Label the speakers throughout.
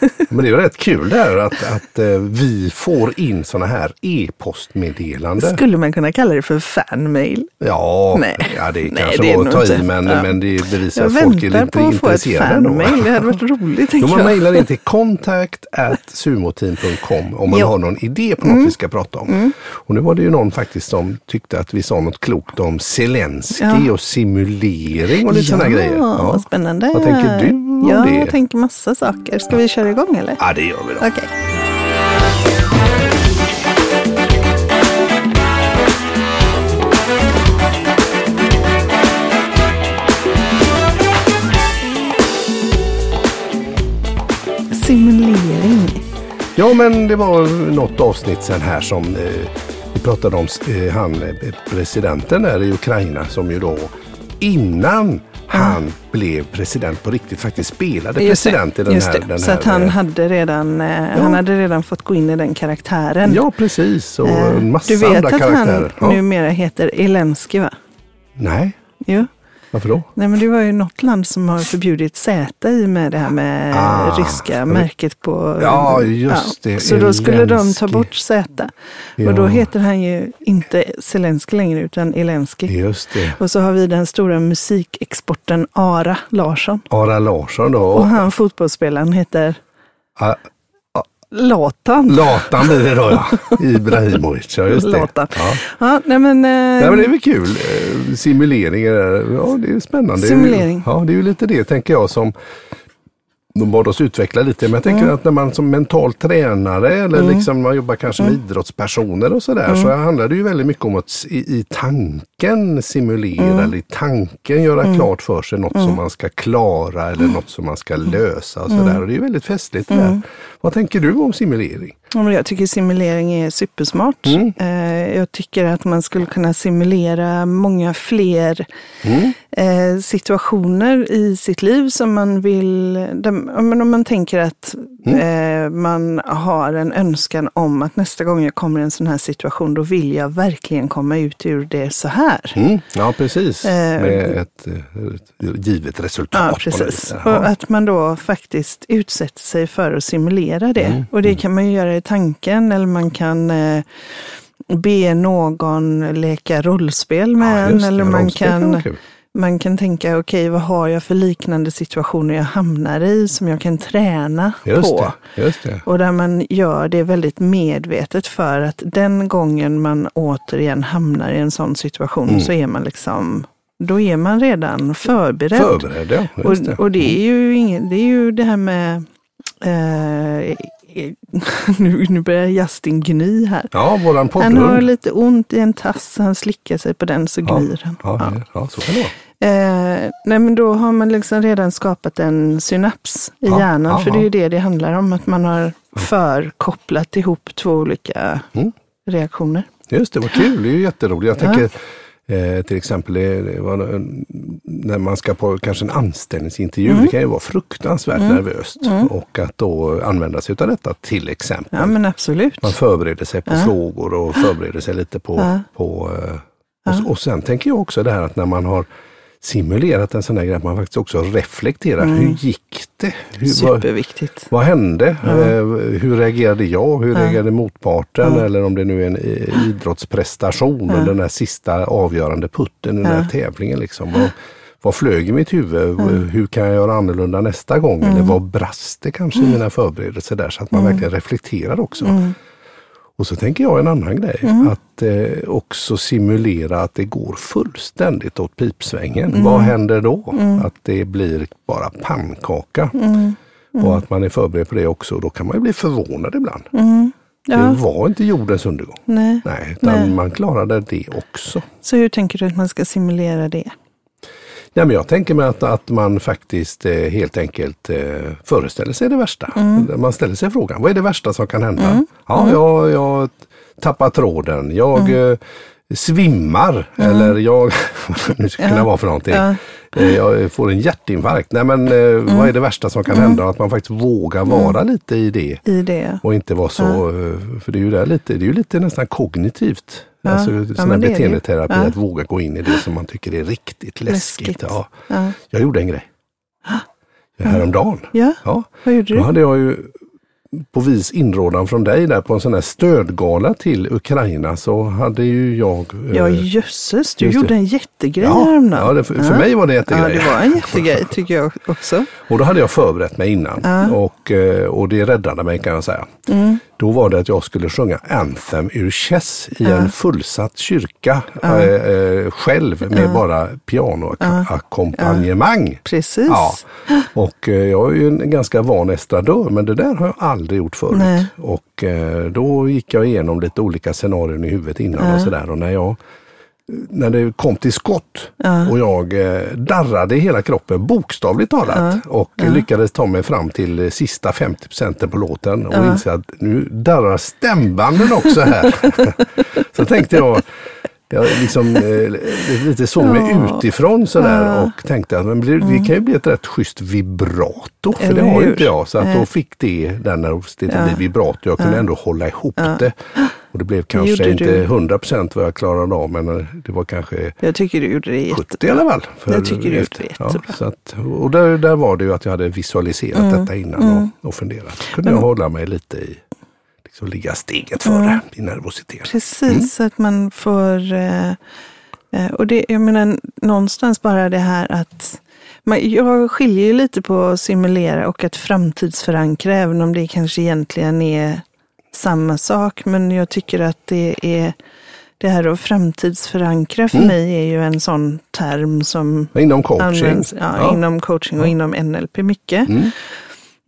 Speaker 1: Men det är rätt kul det här att, att eh, vi får in sådana här e-postmeddelanden.
Speaker 2: Skulle man kunna kalla det för fanmail?
Speaker 1: Ja,
Speaker 2: Nej.
Speaker 1: ja det
Speaker 2: Nej,
Speaker 1: kanske
Speaker 2: det är
Speaker 1: var att ta i men,
Speaker 2: Ja.
Speaker 1: men det bevisar
Speaker 2: Jag
Speaker 1: att folk är
Speaker 2: väntar
Speaker 1: lite
Speaker 2: på att få ett
Speaker 1: intresserade.
Speaker 2: fanmail. Det hade varit roligt
Speaker 1: Då man
Speaker 2: jag.
Speaker 1: mejlar in till contact at sumoteam.com om man
Speaker 2: Ja.
Speaker 1: har någon idé på något vi ska prata om. Och nu var det ju någon faktiskt som tyckte att vi sa något klokt om Zelensky
Speaker 2: Ja.
Speaker 1: och simulering och lite sådana grejer.
Speaker 2: Ja, vad spännande.
Speaker 1: Vad tänker du om
Speaker 2: ja,
Speaker 1: det?
Speaker 2: Jag tänker massa saker. Ska vi köra igång eller?
Speaker 1: Ja, det gör vi då.
Speaker 2: Okej. Simulering.
Speaker 1: Ja, men det var något avsnitt sen här som eh, vi pratade om eh, han, eh, presidenten där i Ukraina som ju då innan han blev president på riktigt faktiskt spelade
Speaker 2: Just det,
Speaker 1: president i den här. Den
Speaker 2: Så
Speaker 1: här
Speaker 2: att han
Speaker 1: eh,
Speaker 2: hade, redan, eh, han hade redan fått gå in i den karaktären.
Speaker 1: Ja, precis. Och
Speaker 2: Eh,
Speaker 1: en massa
Speaker 2: du vet
Speaker 1: andra
Speaker 2: att
Speaker 1: karaktärer.
Speaker 2: han
Speaker 1: Ja.
Speaker 2: numera heter Elensky va?
Speaker 1: Nej,
Speaker 2: Jo.
Speaker 1: Varför då?
Speaker 2: Nej men det var ju något land som har förbjudit Z i med det här med
Speaker 1: Ah,
Speaker 2: ryska märket på...
Speaker 1: Ja, just det,
Speaker 2: Så då skulle de ta bort Z.
Speaker 1: Ja.
Speaker 2: Och då heter han ju inte Zelensky längre utan Elensky.
Speaker 1: Just det.
Speaker 2: Och så har vi den stora musikexporten Ara Larsson.
Speaker 1: Ara Larsson då.
Speaker 2: Och han fotbollsspelaren heter
Speaker 1: Ah,
Speaker 2: Latan.
Speaker 1: Latan blir det då ja. Ibrahimovic, ja just det.
Speaker 2: Latan.
Speaker 1: Ja.
Speaker 2: Ja, nej men, eh,
Speaker 1: Nej, men det är väl kul. Eh, Simuleringar, ja det är spännande.
Speaker 2: Simulering.
Speaker 1: Ja, det är ju lite det tänker jag som de bad oss utveckla lite. Men jag tänker
Speaker 2: Mm.
Speaker 1: att när man som mental tränare eller liksom man jobbar kanske med idrottspersoner och sådär
Speaker 2: Mm.
Speaker 1: så handlar det ju väldigt mycket om att i, i tanken simulera
Speaker 2: Mm.
Speaker 1: eller i tanken göra klart för sig något som man ska klara eller något som man ska
Speaker 2: Mm.
Speaker 1: lösa och sådär. Och det är ju väldigt festligt det där. Vad tänker du om simulering?
Speaker 2: Jag tycker simulering är supersmart.
Speaker 1: Mm.
Speaker 2: Eh, Jag tycker att man skulle kunna simulera många fler
Speaker 1: Mm.
Speaker 2: eh, situationer i sitt liv som man vill... men Om man tänker att
Speaker 1: Mm.
Speaker 2: eh, man har en önskan om att nästa gång jag kommer i en sån här situation, då vill jag verkligen komma ut ur det så här.
Speaker 1: Mm, ja precis,
Speaker 2: Eh,
Speaker 1: med ett, eh, ett givet resultat.
Speaker 2: Ja, precis. Och att man då faktiskt utsätter sig för att simulera det.
Speaker 1: Mm,
Speaker 2: Och det kan man ju göra i tanken eller man kan eh, be någon leka rollspel med
Speaker 1: Ja,
Speaker 2: en. Eller man
Speaker 1: kan.
Speaker 2: Man kan tänka, okej vad har jag för liknande situationer jag hamnar i som jag kan träna
Speaker 1: Just
Speaker 2: på.
Speaker 1: det, just det.
Speaker 2: Och där man gör det väldigt medvetet för att den gången man återigen hamnar i en sån situation
Speaker 1: Mm.
Speaker 2: så är man liksom, då är man redan förberedd.
Speaker 1: Förberedd, ja.
Speaker 2: Och,
Speaker 1: det.
Speaker 2: och det är ju inget, det är ju det här med eh, nu, nu börjar Justin gny här.
Speaker 1: Ja, våran
Speaker 2: Han har lite ont i en tass, han slickar sig på den så
Speaker 1: Ja,
Speaker 2: gnyr han.
Speaker 1: ja,
Speaker 2: Ja.
Speaker 1: ja, så kan det vara.
Speaker 2: Eh, nej men då har man liksom redan skapat en synaps i
Speaker 1: Ja,
Speaker 2: hjärnan,
Speaker 1: ja,
Speaker 2: för det är ju det det handlar om, att man har förkopplat ihop två olika
Speaker 1: Mm.
Speaker 2: reaktioner.
Speaker 1: Just det, vad kul. Det är ju jätteroligt. Jag
Speaker 2: Ja.
Speaker 1: tänker eh, till exempel när man ska på kanske en anställningsintervju.
Speaker 2: Mm.
Speaker 1: Det kan ju vara fruktansvärt nervöst. Och att då använda sig av detta till exempel.
Speaker 2: Ja men absolut.
Speaker 1: Man förbereder sig på
Speaker 2: Ja.
Speaker 1: frågor och förbereder sig lite på...
Speaker 2: Ja.
Speaker 1: på eh, och, och sen tänker jag också det här att när man har simulerat en sån här grej, att man faktiskt också reflekterar. Hur gick det? Hur, vad,
Speaker 2: Superviktigt.
Speaker 1: vad hände? Eh, hur reagerade jag? Hur reagerade motparten? Eller om det nu är en eh, idrottsprestation och den där sista avgörande putten i den här tävlingen. Liksom. Vad, vad flög i mitt huvud? Hur kan jag göra annorlunda nästa gång? Eller vad brast det kanske i mina förberedelser där? Så att man verkligen reflekterar också. Och så tänker jag en annan grej. Att eh, också simulera att det går fullständigt åt pipsvängen. Vad händer då? Att det blir bara pannkaka. Och att man är förberedd på det också. Då kan man ju bli förvånad ibland.
Speaker 2: Ja.
Speaker 1: Det var inte jordens undergång.
Speaker 2: Nej.
Speaker 1: Nej, utan
Speaker 2: Nej.
Speaker 1: man klarade det också.
Speaker 2: Så hur tänker du att man ska simulera det?
Speaker 1: Ja, men jag tänker mig att, att man faktiskt eh, helt enkelt eh, föreställer sig det värsta. Man ställer sig frågan, vad är det värsta som kan hända? Ja, jag, jag tappar tråden, jag eh, svimmar eller jag, det nu ska kunna vara för någonting.
Speaker 2: Ja.
Speaker 1: Eh, Jag får en hjärtinfarkt. Nej men eh, vad är det värsta som kan hända? Att man faktiskt vågar vara lite i det.
Speaker 2: I det?
Speaker 1: Och inte vara så, eh, för det är ju, där lite, det är ju lite nästan kognitivt.
Speaker 2: Ja,
Speaker 1: Alltså
Speaker 2: ja,
Speaker 1: sån här
Speaker 2: det det
Speaker 1: beteendeterapi,
Speaker 2: Ja.
Speaker 1: att våga gå in i det som man tycker är riktigt läskigt.
Speaker 2: Läskigt.
Speaker 1: Ja.
Speaker 2: Ja.
Speaker 1: Jag gjorde en grej. häromdagen.
Speaker 2: Ja,
Speaker 1: Ja.
Speaker 2: vad gjorde
Speaker 1: Då
Speaker 2: du?
Speaker 1: hade jag ju på vis inrådan från dig där på en sån här stödgala till Ukraina så hade ju jag... eh,
Speaker 2: Ja, jösses, du
Speaker 1: just det.
Speaker 2: gjorde en jättegrej
Speaker 1: ja,
Speaker 2: häromdagen.
Speaker 1: ja det, för, för mig var det
Speaker 2: Ja,
Speaker 1: jättegrej.
Speaker 2: det var en jättegrej tycker jag också.
Speaker 1: Och då hade jag förberett mig innan och, eh, och det räddade mig kan jag säga.
Speaker 2: Mm.
Speaker 1: Då var det att jag skulle sjunga Anthem ur Chess i en fullsatt kyrka eh, eh, själv med bara pianoackompanjemang.
Speaker 2: Precis.
Speaker 1: Ja. Och eh, jag är ju en ganska van estradör men det där har jag aldrig gjort förut.
Speaker 2: Nej.
Speaker 1: Och då gick jag igenom lite olika scenarion i huvudet innan och sådär. Och när jag när det kom till skott och jag eh, darrade i hela kroppen bokstavligt talat och lyckades ta mig fram till eh, sista 50 procenten på låten och inse att nu darrar stämbanden också här. Så tänkte jag, jag liksom eh, lite såg mig utifrån sådär och tänkte att men blir- det kan ju bli ett rätt schysst vibrato. För
Speaker 2: Eller
Speaker 1: det har ju inte jag. Så att då fick det, den när det blir vibrato, jag kunde ändå hålla ihop det. Och det blev kanske inte
Speaker 2: du.
Speaker 1: 100 procent vad jag klarade av men eh, det var kanske
Speaker 2: Jag tycker du gjorde det jättebra.
Speaker 1: 70 i alla fall.
Speaker 2: Jag tycker du gjorde det
Speaker 1: ja,
Speaker 2: jättebra.
Speaker 1: så att, Och där, där var det ju att jag hade visualiserat
Speaker 2: Mm.
Speaker 1: detta innan och, och funderat. Kunde jag hålla mig lite i, liksom ligga steget före i nervositet.
Speaker 2: Precis, så att man får... Eh, eh, och det, jag menar, någonstans bara det här att... Man, jag skiljer ju lite på att simulera och att framtidsförankra, även om det kanske egentligen är samma sak. Men jag tycker att det är... Det här att framtidsförankra för mig är ju en sån term som
Speaker 1: Inom coaching.
Speaker 2: används ja,
Speaker 1: Ja.
Speaker 2: inom coaching och inom NLP mycket.
Speaker 1: Mm.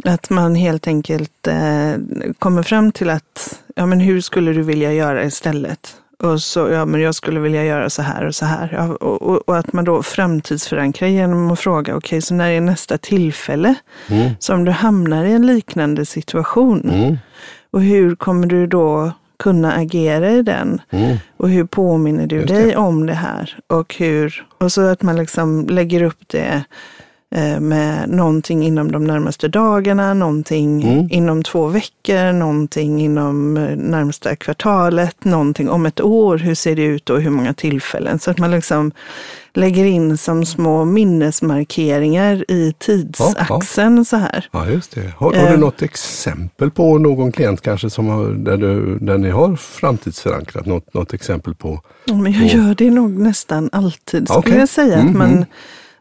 Speaker 2: Att man helt enkelt eh, kommer fram till att, ja men hur skulle du vilja göra istället? Och så, ja men jag skulle vilja göra så här och så här. Ja, och, och, och att man då framtidsförankrar genom att fråga, okej så när är nästa tillfälle
Speaker 1: Mm.
Speaker 2: som du hamnar i en liknande situation?
Speaker 1: Mm.
Speaker 2: Och hur kommer du då kunna agera i den?
Speaker 1: Mm.
Speaker 2: Och hur påminner du dig om det här? Och, hur, och så att man liksom lägger upp det med någonting inom de närmaste dagarna, någonting
Speaker 1: Mm.
Speaker 2: inom två veckor, någonting inom eh, närmsta kvartalet, någonting om ett år. Hur ser det ut och hur många tillfällen? Så att man liksom lägger in som små minnesmarkeringar i tidsaxeln så här.
Speaker 1: Ja, just det. Har, har
Speaker 2: Eh.
Speaker 1: du något exempel på någon klient kanske som har, där, du, där ni har framtidsförankrat? Något, något exempel på?
Speaker 2: Ja, Men jag gör det nog nästan alltid, skulle
Speaker 1: Okej.
Speaker 2: jag säga.
Speaker 1: Mm,
Speaker 2: Att man
Speaker 1: mm.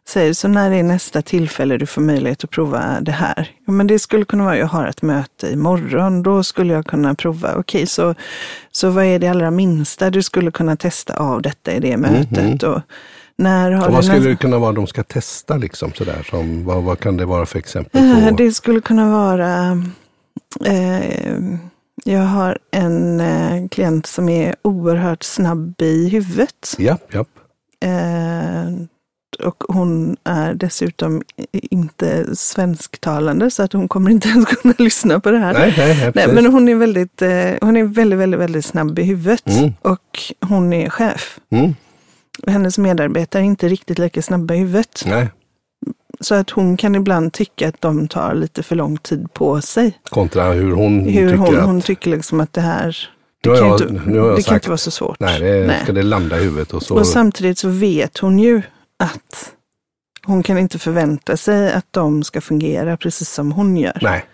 Speaker 2: Säger, så när är nästa tillfälle du får möjlighet att prova det här? Ja, men det skulle kunna vara, jag har ett möte imorgon, då skulle jag kunna prova. Okej, så, så vad är det allra minsta du skulle kunna testa av detta i det mötet? Och när har
Speaker 1: Och vad skulle det kunna vara de ska testa? Liksom, sådär, som, vad, vad kan det vara för exempel
Speaker 2: Eh,
Speaker 1: på?
Speaker 2: Det skulle kunna vara, eh, jag har en eh, klient som är oerhört snabb i huvudet.
Speaker 1: Ja, ja.
Speaker 2: Eh, och hon är dessutom inte svensktalande så att hon kommer inte ens kunna lyssna på det här.
Speaker 1: Nej, nej, nej,
Speaker 2: men hon är väldigt, eh, hon är väldigt, väldigt, väldigt snabb i huvudet
Speaker 1: Mm.
Speaker 2: och hon är chef.
Speaker 1: Mm.
Speaker 2: Hennes medarbetare är inte riktigt lika snabba i huvudet.
Speaker 1: Nej,
Speaker 2: Så att hon kan ibland tycka att de tar lite för lång tid på sig.
Speaker 1: kontra hur hon
Speaker 2: Hur
Speaker 1: tycker
Speaker 2: hon,
Speaker 1: att...
Speaker 2: hon tycker liksom att det här, det kan,
Speaker 1: jag-
Speaker 2: inte, det kan
Speaker 1: sagt-
Speaker 2: inte vara så svårt.
Speaker 1: Nej, det
Speaker 2: Nej.
Speaker 1: ska det landa i huvudet och så.
Speaker 2: Och samtidigt så vet hon ju att hon kan inte förvänta sig att de ska fungera precis som hon gör.
Speaker 1: Nej,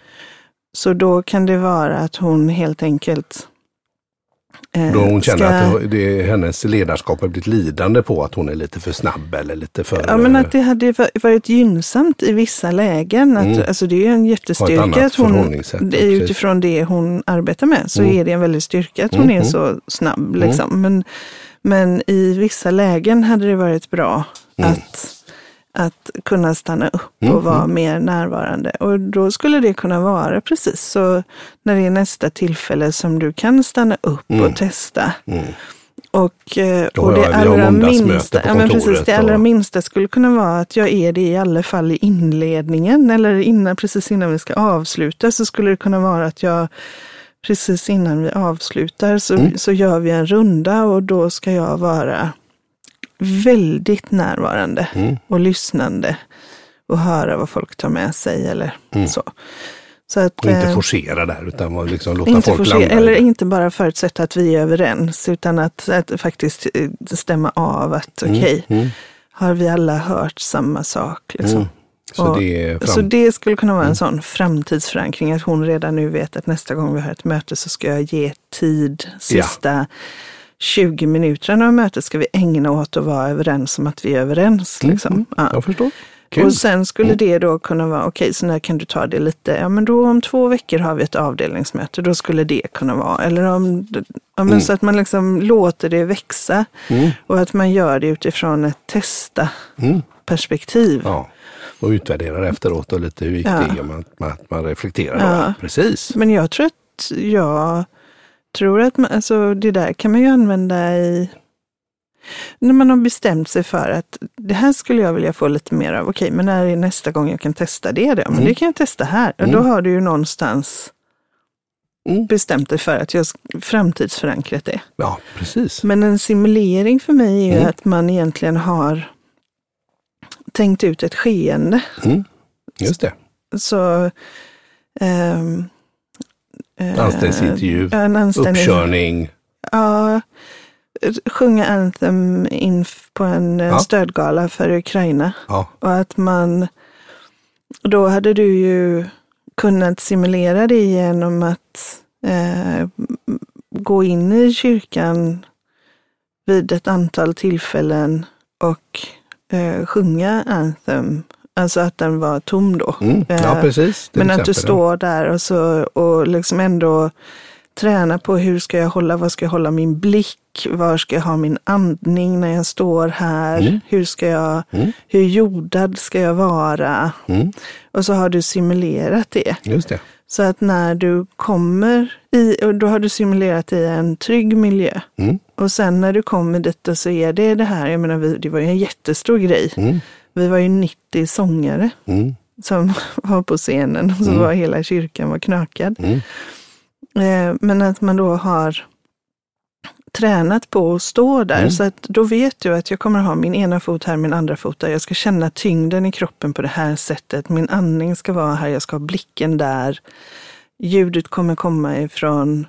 Speaker 2: Så då kan det vara att hon helt enkelt eh,
Speaker 1: då hon känner
Speaker 2: ska,
Speaker 1: att det, hennes ledarskap har blivit lidande på att hon är lite för snabb eller lite för...
Speaker 2: Ja, men att det hade va- varit gynnsamt i vissa lägen. Att,
Speaker 1: Mm.
Speaker 2: alltså det är en jättestyrka att hon, utifrån det hon arbetar med, så
Speaker 1: Mm.
Speaker 2: är det en väldig styrka att hon
Speaker 1: Mm,
Speaker 2: är
Speaker 1: mm.
Speaker 2: så snabb. Liksom. Men, men i vissa lägen hade det varit bra
Speaker 1: Mm.
Speaker 2: att, att kunna stanna upp
Speaker 1: Mm,
Speaker 2: och vara mer närvarande. Och då skulle det kunna vara precis så när det är nästa tillfälle som du kan stanna upp
Speaker 1: Mm.
Speaker 2: och testa.
Speaker 1: Mm.
Speaker 2: Och,
Speaker 1: Då
Speaker 2: och
Speaker 1: har
Speaker 2: det allra minsta, ja, men precis, det allra
Speaker 1: och-
Speaker 2: minsta skulle kunna vara att jag är det i alla fall i inledningen eller innan, precis innan vi ska avsluta så skulle det kunna vara att jag precis innan vi avslutar så,
Speaker 1: Mm.
Speaker 2: så gör vi en runda och då ska jag vara väldigt närvarande
Speaker 1: Mm.
Speaker 2: och lyssnande och höra vad folk tar med sig eller
Speaker 1: Mm.
Speaker 2: så. så att,
Speaker 1: Och inte
Speaker 2: eh,
Speaker 1: forcera där utan liksom låta folk
Speaker 2: forcera,
Speaker 1: landa.
Speaker 2: eller inte bara förutsätta att vi är överens, utan att, att faktiskt eh, stämma av att okej,
Speaker 1: Mm.
Speaker 2: har vi alla hört samma sak? Liksom?
Speaker 1: Mm. Så,
Speaker 2: Och-
Speaker 1: det fram...
Speaker 2: Så det skulle kunna vara en
Speaker 1: Mm.
Speaker 2: sån framtidsförankring, att hon redan nu vet att nästa gång vi har ett möte så ska jag ge tid. Sista 20 minuterna av mötet ska vi ägna åt att vara överens om att vi är överens. Liksom.
Speaker 1: Mm,
Speaker 2: Ja.
Speaker 1: Jag förstår. Kul.
Speaker 2: Och sen skulle
Speaker 1: Mm.
Speaker 2: det då kunna vara, okej, så när kan du ta det lite? Ja, men då om två veckor har vi ett avdelningsmöte, då skulle det kunna vara. Eller om, men
Speaker 1: Mm.
Speaker 2: så att man liksom låter det växa
Speaker 1: Mm.
Speaker 2: och att man gör det utifrån ett testa-perspektiv.
Speaker 1: Mm. Ja. Och utvärderar efteråt och lite hur gick
Speaker 2: Ja.
Speaker 1: det? Man, man, man reflekterar.
Speaker 2: Ja.
Speaker 1: Precis.
Speaker 2: Men jag tror att jag tror att man, alltså det där kan man ju använda i när man har bestämt sig för att det här skulle jag vilja få lite mer av. Okej, men när är nästa gång jag kan testa det? då? Men
Speaker 1: Mm.
Speaker 2: det kan jag testa här. Och då
Speaker 1: Mm.
Speaker 2: har du ju någonstans
Speaker 1: Mm.
Speaker 2: bestämt dig för att jag framtidsförankrat det.
Speaker 1: Ja, precis.
Speaker 2: Men en simulering för mig är ju
Speaker 1: Mm.
Speaker 2: att man egentligen har tänkt ut ett skeende.
Speaker 1: Mm. Just det.
Speaker 2: Så eh,
Speaker 1: Anställningsintervju,
Speaker 2: en anställning,
Speaker 1: uppkörning.
Speaker 2: Ja, sjunga Anthem in på en eh,
Speaker 1: Ja.
Speaker 2: stödgala för Ukraina.
Speaker 1: Ja.
Speaker 2: Och att man, då hade du ju kunnat simulera det genom att eh, gå in i kyrkan vid ett antal tillfällen och eh, sjunga Anthem. Alltså att den var tom då.
Speaker 1: Mm. ja,
Speaker 2: Eh,
Speaker 1: precis.
Speaker 2: Men att du står där och, så, och liksom ändå träna på hur ska jag hålla, vad ska jag hålla min blick, var ska jag ha min andning när jag står här,
Speaker 1: Mm.
Speaker 2: hur ska jag,
Speaker 1: Mm.
Speaker 2: hur jordad ska jag vara?
Speaker 1: Mm.
Speaker 2: Och så har du simulerat det.
Speaker 1: Just det.
Speaker 2: Så att när du kommer i, och då har du simulerat i en trygg miljö.
Speaker 1: Mm.
Speaker 2: Och sen när du kommer dit och så är det det här, jag menar det var ju en jättestor grej.
Speaker 1: Mm.
Speaker 2: Vi var ju 90 sångare
Speaker 1: Mm.
Speaker 2: som var på scenen och så
Speaker 1: Mm.
Speaker 2: var hela kyrkan var knökad.
Speaker 1: Mm.
Speaker 2: Eh, men att man då har tränat på att stå där.
Speaker 1: Mm.
Speaker 2: Så att då vet du att jag kommer ha min ena fot här, min andra fot där. Jag ska känna tyngden i kroppen på det här sättet. Min andning ska vara här, jag ska ha blicken där. Ljudet kommer komma ifrån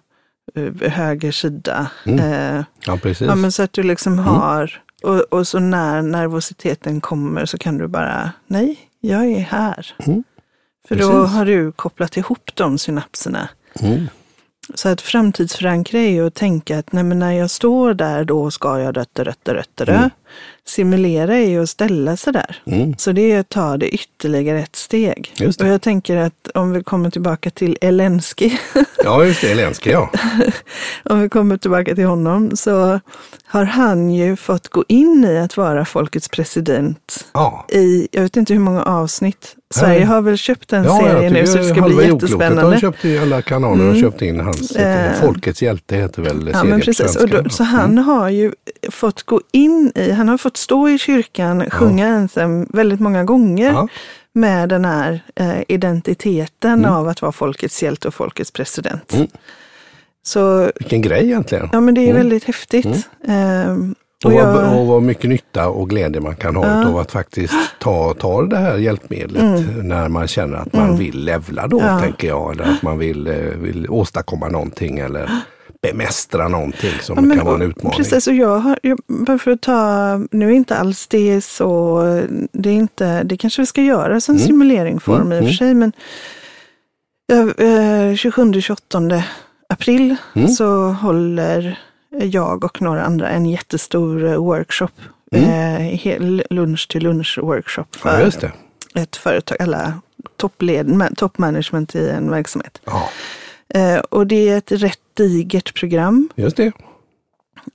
Speaker 2: eh, höger sida.
Speaker 1: Mm.
Speaker 2: Eh,
Speaker 1: Ja, precis.
Speaker 2: ja, men så att du liksom har, och, och så när nervositeten kommer så kan du bara, nej, jag är här.
Speaker 1: Mm.
Speaker 2: För då
Speaker 1: Precis.
Speaker 2: har du kopplat ihop de synapserna.
Speaker 1: Mm.
Speaker 2: Så att framtidsförankra är ju att tänka att nej, men när jag står där, då ska jag dötta, dötta, dötta.
Speaker 1: Mm.
Speaker 2: Simulera är ju att ställa sig där.
Speaker 1: Mm.
Speaker 2: Så det är att ta det ytterligare ett steg. Och jag tänker att om vi kommer tillbaka till Elensky,
Speaker 1: Ja, just det. Lenski, ja.
Speaker 2: om vi kommer tillbaka till honom, så har han ju fått gå in i att vara folkets president
Speaker 1: ja.
Speaker 2: i, jag vet inte hur många avsnitt. Sverige har väl köpt den
Speaker 1: Ja,
Speaker 2: serien nu så det ska bli jättespännande.
Speaker 1: har köpt in, alla kanaler
Speaker 2: Mm.
Speaker 1: köpt in hans
Speaker 2: Eh.
Speaker 1: Folkets hjälte heter väl
Speaker 2: Ja,
Speaker 1: serien
Speaker 2: precis. Och då, så han har ju fått gå in i, han har fått stå i kyrkan, sjunga Anthem väldigt många gånger
Speaker 1: Ja.
Speaker 2: Med den här eh, identiteten
Speaker 1: Mm.
Speaker 2: av att vara folkets hjälte och folkets president.
Speaker 1: Mm.
Speaker 2: Så
Speaker 1: Vilken grej egentligen.
Speaker 2: ja, men det är
Speaker 1: Mm.
Speaker 2: väldigt häftigt. Ehm,
Speaker 1: Och,
Speaker 2: och
Speaker 1: vad,
Speaker 2: jag,
Speaker 1: och vad mycket nytta och glädje man kan ha
Speaker 2: Ja.
Speaker 1: av att faktiskt ta, ta det här hjälpmedlet när man känner att man
Speaker 2: Mm.
Speaker 1: vill levla då,
Speaker 2: Ja.
Speaker 1: tänker jag. Eller att man vill, eh, vill åstadkomma någonting eller bemästra någonting som
Speaker 2: Ja, men-
Speaker 1: kan vara en utmaning.
Speaker 2: Precis, och jag har, jag, för att ta, nu är inte alls det så, det är inte, det kanske vi ska göra som
Speaker 1: Mm.
Speaker 2: simuleringsform
Speaker 1: Mm,
Speaker 2: i och för
Speaker 1: mm.
Speaker 2: sig, men ja, eh, 27-28 april
Speaker 1: Mm.
Speaker 2: så håller jag och några andra en jättestor eh, workshop,
Speaker 1: Mm.
Speaker 2: eh, lunch till lunch workshop
Speaker 1: Ja,
Speaker 2: för
Speaker 1: det.
Speaker 2: ett företag, alla toppled, toppmanagement i en verksamhet.
Speaker 1: Ja,
Speaker 2: och det är ett rätt digert program.
Speaker 1: just det.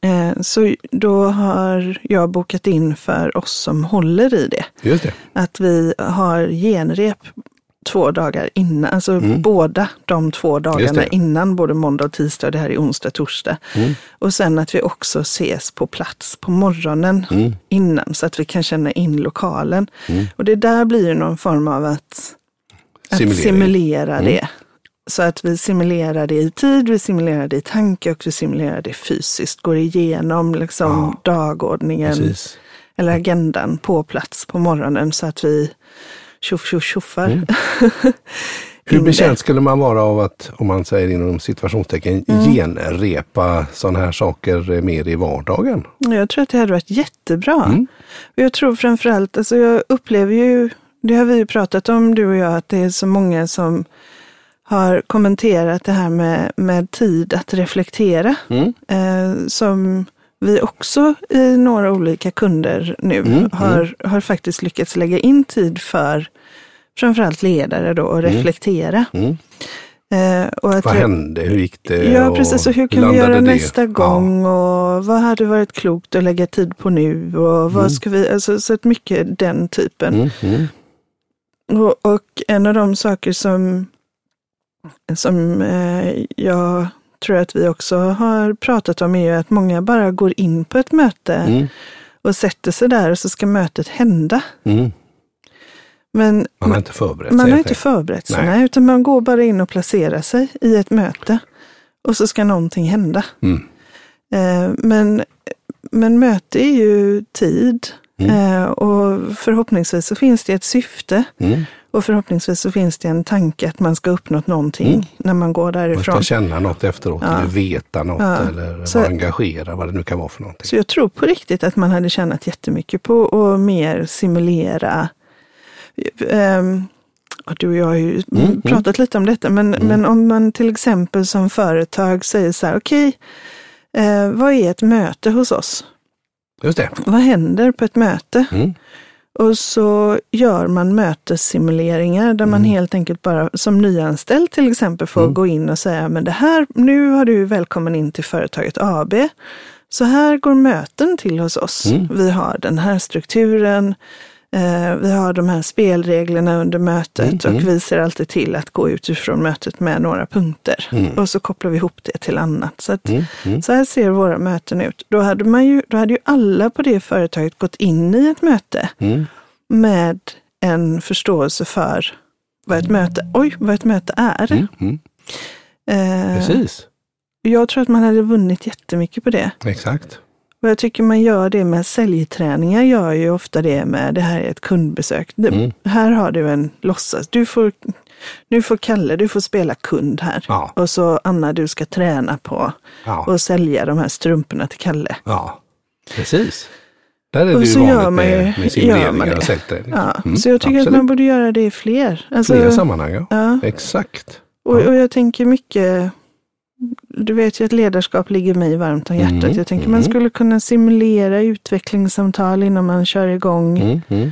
Speaker 2: Eh, Så då har jag bokat in för oss som håller i det.
Speaker 1: Just det.
Speaker 2: Att vi har genrep två dagar innan, alltså
Speaker 1: Mm.
Speaker 2: båda de två dagarna innan, både måndag och tisdag, det här är onsdag, torsdag.
Speaker 1: Mm.
Speaker 2: Och sen att vi också ses på plats på morgonen
Speaker 1: Mm.
Speaker 2: innan, så att vi kan känna in lokalen.
Speaker 1: Mm.
Speaker 2: Och det där blir ju någon form av att, att simulera
Speaker 1: Mm.
Speaker 2: det. Så att vi simulerar det i tid, vi simulerar det i tanke och vi simulerar det fysiskt. Går igenom liksom dagordningen
Speaker 1: Precis.
Speaker 2: eller agendan på plats på morgonen så att vi tjoff tjoff tjoffar.
Speaker 1: Mm. Hur bekänt skulle man vara av att, om man säger inom situationstecken,
Speaker 2: Mm.
Speaker 1: genrepa sådana här saker mer i vardagen?
Speaker 2: Jag tror att det hade varit jättebra.
Speaker 1: Mm.
Speaker 2: Och jag tror framförallt, alltså jag upplever ju Det har vi ju pratat om, du och jag, att det är så många som har kommenterat det här med, med tid att reflektera.
Speaker 1: Mm.
Speaker 2: Eh, som vi också i några olika kunder nu
Speaker 1: Mm,
Speaker 2: har, har faktiskt lyckats lägga in tid för framförallt ledare då att reflektera.
Speaker 1: Mm.
Speaker 2: Eh, och att
Speaker 1: Vad hände? Hur gick det?
Speaker 2: Ja, precis. Och hur kan vi göra
Speaker 1: det?
Speaker 2: nästa
Speaker 1: Ja.
Speaker 2: gång? Och vad hade varit klokt att lägga tid på nu? Och vad ska vi, alltså, så att mycket den typen.
Speaker 1: Mm, mm,
Speaker 2: Och, och en av de saker som, som eh, jag tror att vi också har pratat om är ju att många bara går in på ett möte
Speaker 1: mm,
Speaker 2: och sätter sig där och så ska mötet hända.
Speaker 1: mm.
Speaker 2: Men
Speaker 1: Man har inte förberett
Speaker 2: man
Speaker 1: sig.
Speaker 2: har
Speaker 1: helt
Speaker 2: inte förberett sig,
Speaker 1: Nej.
Speaker 2: nej, utan man går bara in och placerar sig i ett möte och så ska någonting hända.
Speaker 1: Mm.
Speaker 2: Eh, men, men möte är ju tid
Speaker 1: Mm.
Speaker 2: eh, och förhoppningsvis så finns det ett syfte
Speaker 1: Mm.
Speaker 2: Och förhoppningsvis så finns det en tanke att man ska uppnå någonting
Speaker 1: Mm.
Speaker 2: när man går
Speaker 1: Man
Speaker 2: därifrån.
Speaker 1: ska känna något efteråt
Speaker 2: Ja.
Speaker 1: eller veta något
Speaker 2: Ja.
Speaker 1: eller
Speaker 2: Så-
Speaker 1: vara engagerad, vad det nu kan vara för någonting.
Speaker 2: Så jag tror på riktigt att man hade tjänat jättemycket på att mer simulera. Um, du och jag har ju
Speaker 1: Mm,
Speaker 2: pratat lite om detta, men, men om man till exempel som företag säger så här, okej, eh, vad är ett möte hos oss?
Speaker 1: Just det.
Speaker 2: Vad händer på ett möte?
Speaker 1: Mm.
Speaker 2: Och så gör man mötessimuleringar där man helt enkelt bara som nyanställd till exempel får gå in och säga, men det här, nu har du välkommen in till företaget AB. Så här går möten till hos oss. Vi har den här strukturen, eh, vi har de här spelreglerna under mötet och vi ser alltid till att gå utifrån mötet med några punkter. Och så kopplar vi ihop det till annat. Så, att, så här ser våra möten ut. Då hade, man ju, då hade ju alla på det företaget gått in i ett möte
Speaker 1: Mm.
Speaker 2: med en förståelse för vad ett möte, oj, vad ett möte är.
Speaker 1: Mm. Mm.
Speaker 2: Eh,
Speaker 1: Precis,
Speaker 2: jag tror att man hade vunnit jättemycket på det.
Speaker 1: exakt.
Speaker 2: Och jag tycker man gör det med säljträningar, gör ju ofta det med det här är ett kundbesök.
Speaker 1: Mm.
Speaker 2: Här har du en låtsas, du får, nu får Kalle, du får spela kund här.
Speaker 1: Ja.
Speaker 2: Och så Anna, du ska träna på
Speaker 1: Ja.
Speaker 2: att sälja de här strumporna till Kalle.
Speaker 1: ja, precis. Där är
Speaker 2: Och
Speaker 1: det ju vanligt
Speaker 2: gör man
Speaker 1: med, med
Speaker 2: det.
Speaker 1: och säljträning.
Speaker 2: Ja,
Speaker 1: Mm,
Speaker 2: så jag tycker att
Speaker 1: absolut.
Speaker 2: man borde göra det i fler. Alltså,
Speaker 1: Flera sammanhang, ja.
Speaker 2: ja.
Speaker 1: Exakt.
Speaker 2: Och, och jag tänker mycket, du vet ju att ledarskap ligger mig varmt om hjärtat.
Speaker 1: Mm,
Speaker 2: Jag tänker man
Speaker 1: mm.
Speaker 2: skulle kunna simulera utvecklingssamtal innan man kör igång
Speaker 1: Mm, mm.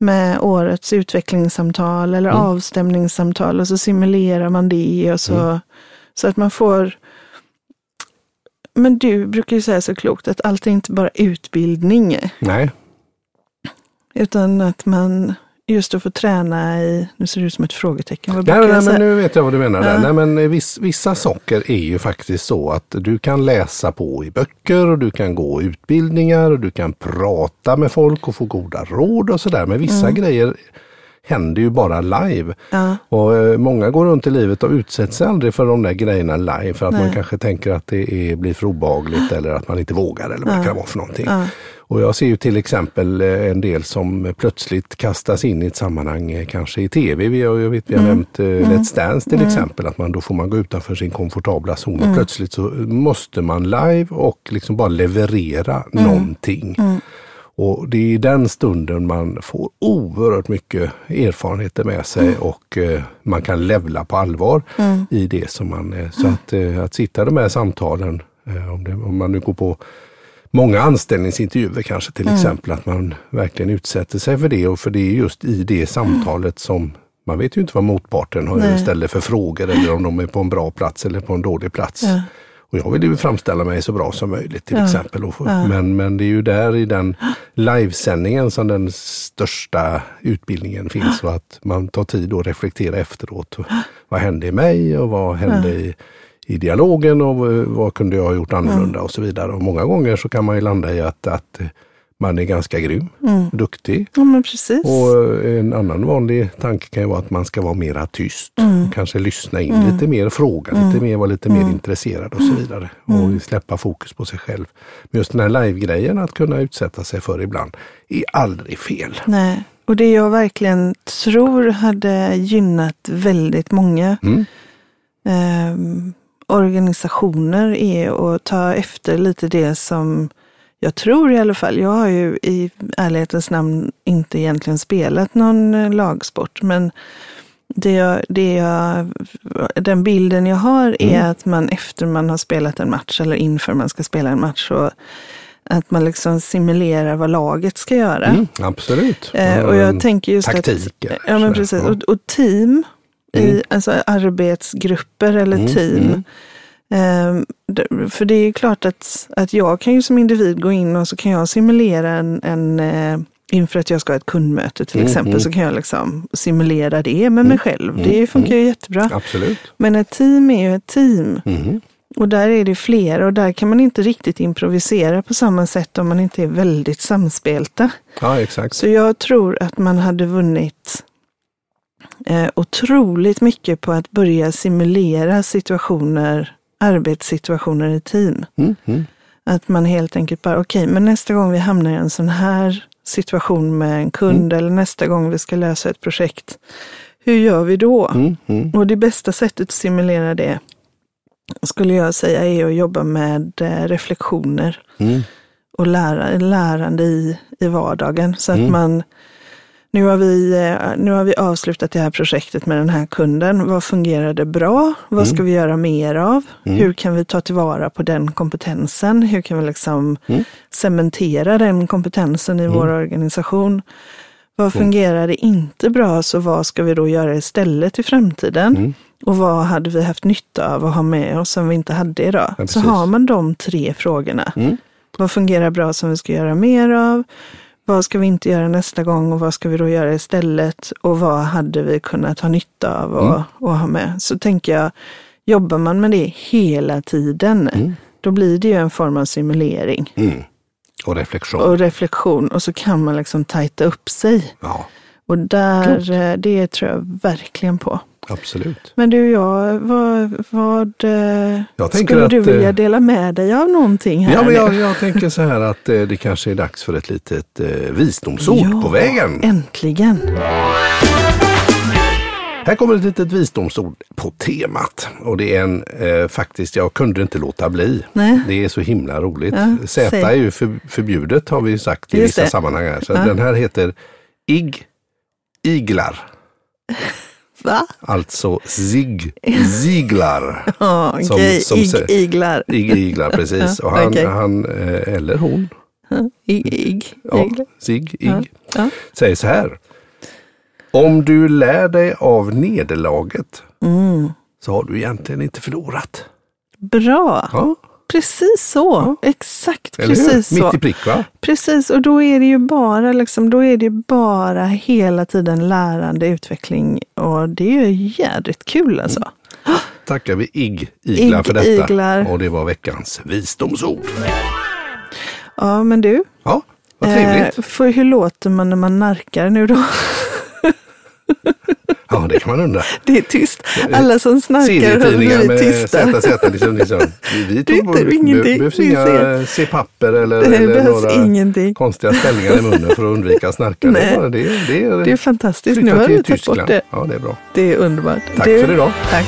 Speaker 2: med årets utvecklingssamtal eller
Speaker 1: Mm.
Speaker 2: avstämningssamtal och så simulerar man det och så,
Speaker 1: Mm.
Speaker 2: så att man får men du brukar ju säga så klokt att allt är inte bara utbildning,
Speaker 1: Nej,
Speaker 2: utan att man just att få träna i, nu ser det ut som ett frågetecken, vad
Speaker 1: nej, nej, men nu vet jag vad du menar.
Speaker 2: Ja.
Speaker 1: Nej, men viss, vissa saker är ju faktiskt så att du kan läsa på i böcker och du kan gå utbildningar och du kan prata med folk och få goda råd och sådär. Men vissa grejer händer ju bara live.
Speaker 2: Ja.
Speaker 1: Och eh, många går runt i livet och utsätter sig aldrig för de där grejerna live för att man
Speaker 2: Nej.
Speaker 1: kanske tänker att det är, blir för obehagligt eller att man inte vågar eller vad det kan vara för någonting. Och jag ser ju till exempel eh, en del som plötsligt kastas in i ett sammanhang, eh, kanske i tv. Vi har, jag vet, vi har nämnt eh, Let's Dance till exempel, att man då får man gå utanför sin komfortabla zon och plötsligt så måste man live och liksom bara leverera någonting. Och det är i den stunden man får oerhört mycket erfarenheter med sig och eh, man kan levla på allvar i det som man... Eh, så att, eh, att sitta i de här samtalen, eh, om, det, om man nu går på många anställningsintervjuer kanske till exempel, att man verkligen utsätter sig för det och för det är just i det samtalet som man vet ju inte vad motparten har ställer för frågor eller om de är på en bra plats eller på en dålig plats.
Speaker 2: Ja.
Speaker 1: Och jag vill ju framställa mig så bra som möjligt till
Speaker 2: Ja.
Speaker 1: exempel.
Speaker 2: Ja.
Speaker 1: men, men det är ju där i den livesändningen som den största utbildningen finns och att man tar tid att reflektera efteråt. Vad hände i mig och vad hände i, i dialogen och vad, vad kunde jag ha gjort annorlunda och så vidare. Och många gånger så kan man ju landa i att, att man är ganska grym, duktig.
Speaker 2: Ja.
Speaker 1: Och en annan vanlig tanke kan ju vara att man ska vara mera tyst. Kanske lyssna in lite mer, fråga lite mer, vara lite mer intresserad och så vidare. Och släppa fokus på sig själv. Men just den här live-grejen att kunna utsätta sig för ibland är aldrig fel.
Speaker 2: Nej, och det jag verkligen tror hade gynnat väldigt många
Speaker 1: Mm.
Speaker 2: ehm, organisationer är att ta efter lite det som jag tror i alla fall, jag har ju i ärlighetens namn inte egentligen spelat någon eh, lagsport, men det jag, det jag, den bilden jag har är
Speaker 1: Mm.
Speaker 2: att man efter man har spelat en match eller inför man ska spela en match, så att man liksom simulerar vad laget ska göra.
Speaker 1: Mm, absolut.
Speaker 2: Eh, och jag tänker just
Speaker 1: Taktiker.
Speaker 2: att... Ja, men precis.
Speaker 1: Ja.
Speaker 2: Och, och team, i, alltså arbetsgrupper eller
Speaker 1: Mm,
Speaker 2: team.
Speaker 1: mm.
Speaker 2: D- för det är ju klart att, att jag kan ju som individ gå in och så kan jag simulera en, en eh, inför att jag ska ha ett kundmöte till
Speaker 1: Mm,
Speaker 2: exempel,
Speaker 1: mm.
Speaker 2: så kan jag liksom simulera det med mig själv. Det funkar ju jättebra.
Speaker 1: Absolut.
Speaker 2: Men ett team är ju ett team. Och där är det flera och där kan man inte riktigt improvisera på samma sätt om man inte är väldigt samspelta.
Speaker 1: Ja, exakt.
Speaker 2: Så jag tror att man hade vunnit eh, otroligt mycket på att börja simulera situationer, arbetssituationer i team.
Speaker 1: Mm, mm.
Speaker 2: Att man helt enkelt bara, okej, men nästa gång vi hamnar i en sån här situation med en kund eller nästa gång vi ska lösa ett projekt, hur gör vi då?
Speaker 1: Mm, mm.
Speaker 2: Och det bästa sättet att simulera det skulle jag säga är att jobba med eh, reflektioner
Speaker 1: Mm.
Speaker 2: och lära, lärande i, i vardagen. Så att
Speaker 1: Mm.
Speaker 2: man, nu har, vi, eh, nu har vi avslutat det här projektet med den här kunden. Vad fungerade bra? Vad
Speaker 1: Mm.
Speaker 2: ska vi göra mer av? Hur kan vi ta tillvara på den kompetensen? Hur kan vi liksom
Speaker 1: Mm.
Speaker 2: cementera den kompetensen i vår organisation? Vad fungerade inte bra, så vad ska vi då göra istället i framtiden?
Speaker 1: Mm.
Speaker 2: Och vad hade vi haft nytta av att ha med oss som vi inte hade idag?
Speaker 1: Ja,
Speaker 2: så har man de tre frågorna.
Speaker 1: Mm.
Speaker 2: Vad fungerar bra som vi ska göra mer av? Vad ska vi inte göra nästa gång och vad ska vi då göra istället? Och vad hade vi kunnat ha nytta av och, och ha med? Så tänker jag, jobbar man med det hela tiden, då blir det ju en form av simulering
Speaker 1: Mm. Och reflektion.
Speaker 2: och reflektion och så kan man liksom tajta upp sig.
Speaker 1: Ja,
Speaker 2: Och där,
Speaker 1: Klokt.
Speaker 2: eh, det tror jag verkligen på.
Speaker 1: Absolut.
Speaker 2: Men du, jag, vad, vad eh,
Speaker 1: Jag
Speaker 2: skulle
Speaker 1: att,
Speaker 2: du vilja
Speaker 1: eh,
Speaker 2: dela med dig av någonting här
Speaker 1: Ja, men jag, jag tänker så här att eh, det kanske är dags för ett litet visdomsord
Speaker 2: Ja,
Speaker 1: på vägen.
Speaker 2: Äntligen!
Speaker 1: Här kommer ett litet visdomsord på temat. Och det är en, eh, faktiskt, jag kunde inte låta bli.
Speaker 2: Nej.
Speaker 1: Det är så himla roligt.
Speaker 2: Ja,
Speaker 1: Z är ju för, förbjudet har vi sagt i
Speaker 2: Just
Speaker 1: vissa
Speaker 2: det.
Speaker 1: sammanhang. Här. Så
Speaker 2: Ja.
Speaker 1: den här heter IG Iglar.
Speaker 2: Va?
Speaker 1: Alltså Zig Ziglar.
Speaker 2: Ja,
Speaker 1: Som-
Speaker 2: okej.
Speaker 1: som
Speaker 2: Ig, iglar.
Speaker 1: IG Iglar, precis.
Speaker 2: Ja,
Speaker 1: Och han,
Speaker 2: okej.
Speaker 1: han eh, eller hon,
Speaker 2: Ig, ig,
Speaker 1: ja. Zig,
Speaker 2: Ja,
Speaker 1: Ig,
Speaker 2: ja.
Speaker 1: säger så här. Om du lär dig av nederlaget
Speaker 2: Mm.
Speaker 1: så har du egentligen inte förlorat.
Speaker 2: Bra!
Speaker 1: Ja,
Speaker 2: Precis så. Exakt
Speaker 1: eller
Speaker 2: precis
Speaker 1: hur?
Speaker 2: så.
Speaker 1: Mitt i prick va?
Speaker 2: Precis, och då är det ju bara, liksom, då är det bara hela tiden lärande, utveckling och det är ju jädrigt kul alltså.
Speaker 1: Tackar vi IG Iglar
Speaker 2: Ig
Speaker 1: för detta.
Speaker 2: Iglar.
Speaker 1: Och det var veckans visdomsord.
Speaker 2: Ja, men du,
Speaker 1: Ja, vad trevligt.
Speaker 2: eh, för hur låter man när man narkar nu då?
Speaker 1: Ja, det kan man undra.
Speaker 2: Det är tyst. Alla som snarkar har blivit
Speaker 1: med
Speaker 2: tysta.
Speaker 1: ZZ. Liksom, liksom. Vi, vi
Speaker 2: Det
Speaker 1: tog,
Speaker 2: är inte-
Speaker 1: be- behövs inga. C-papper eller,
Speaker 2: Det
Speaker 1: eller några
Speaker 2: ingenting.
Speaker 1: konstiga ställningar i munnen för att undvika snarkande.
Speaker 2: Nej.
Speaker 1: Det, är bara- det, det, är,
Speaker 2: Det är fantastiskt. Nu har du tagit bort det.
Speaker 1: Ja, det är bra.
Speaker 2: Det är underbart.
Speaker 1: Tack
Speaker 2: du,
Speaker 1: för idag.
Speaker 2: Tack.